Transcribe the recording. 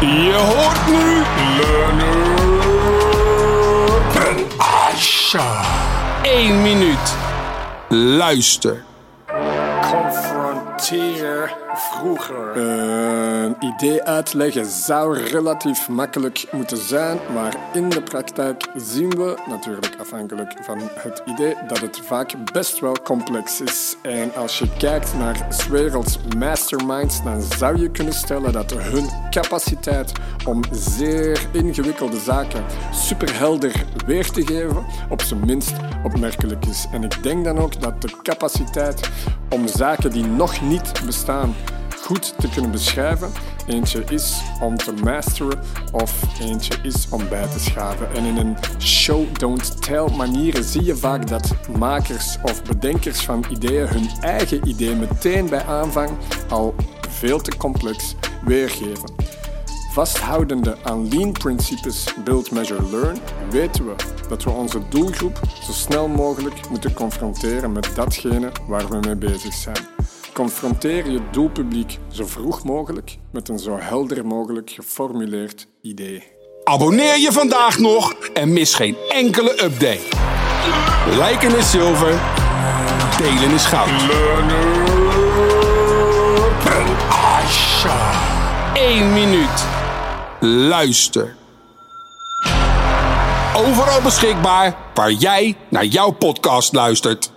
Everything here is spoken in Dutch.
Je hoort nu Leonard Asha. 1 minuut. Luister. Vroeger. Een idee uitleggen zou relatief makkelijk moeten zijn, maar in de praktijk zien we, natuurlijk afhankelijk van het idee, dat het vaak best wel complex is. En als je kijkt naar werelds masterminds, dan zou je kunnen stellen dat hun capaciteit om zeer ingewikkelde zaken superhelder weer te geven, op zijn minst opmerkelijk is. En ik denk dan ook dat de capaciteit om zaken die nog niet bestaan goed te kunnen beschrijven, eentje is om te masteren of eentje is om bij te schaven. En in een show-don't-tell manier zie je vaak dat makers of bedenkers van ideeën hun eigen idee meteen bij aanvang al veel te complex weergeven. Vasthoudende aan lean-principes Build, Measure, Learn weten we dat we onze doelgroep zo snel mogelijk moeten confronteren met datgene waar we mee bezig zijn. Confronteer je doelpubliek zo vroeg mogelijk met een zo helder mogelijk geformuleerd idee. Abonneer je vandaag nog en mis geen enkele update. Liken is zilver, delen is goud. 1 minuut. Luister. Overal beschikbaar waar jij naar jouw podcast luistert.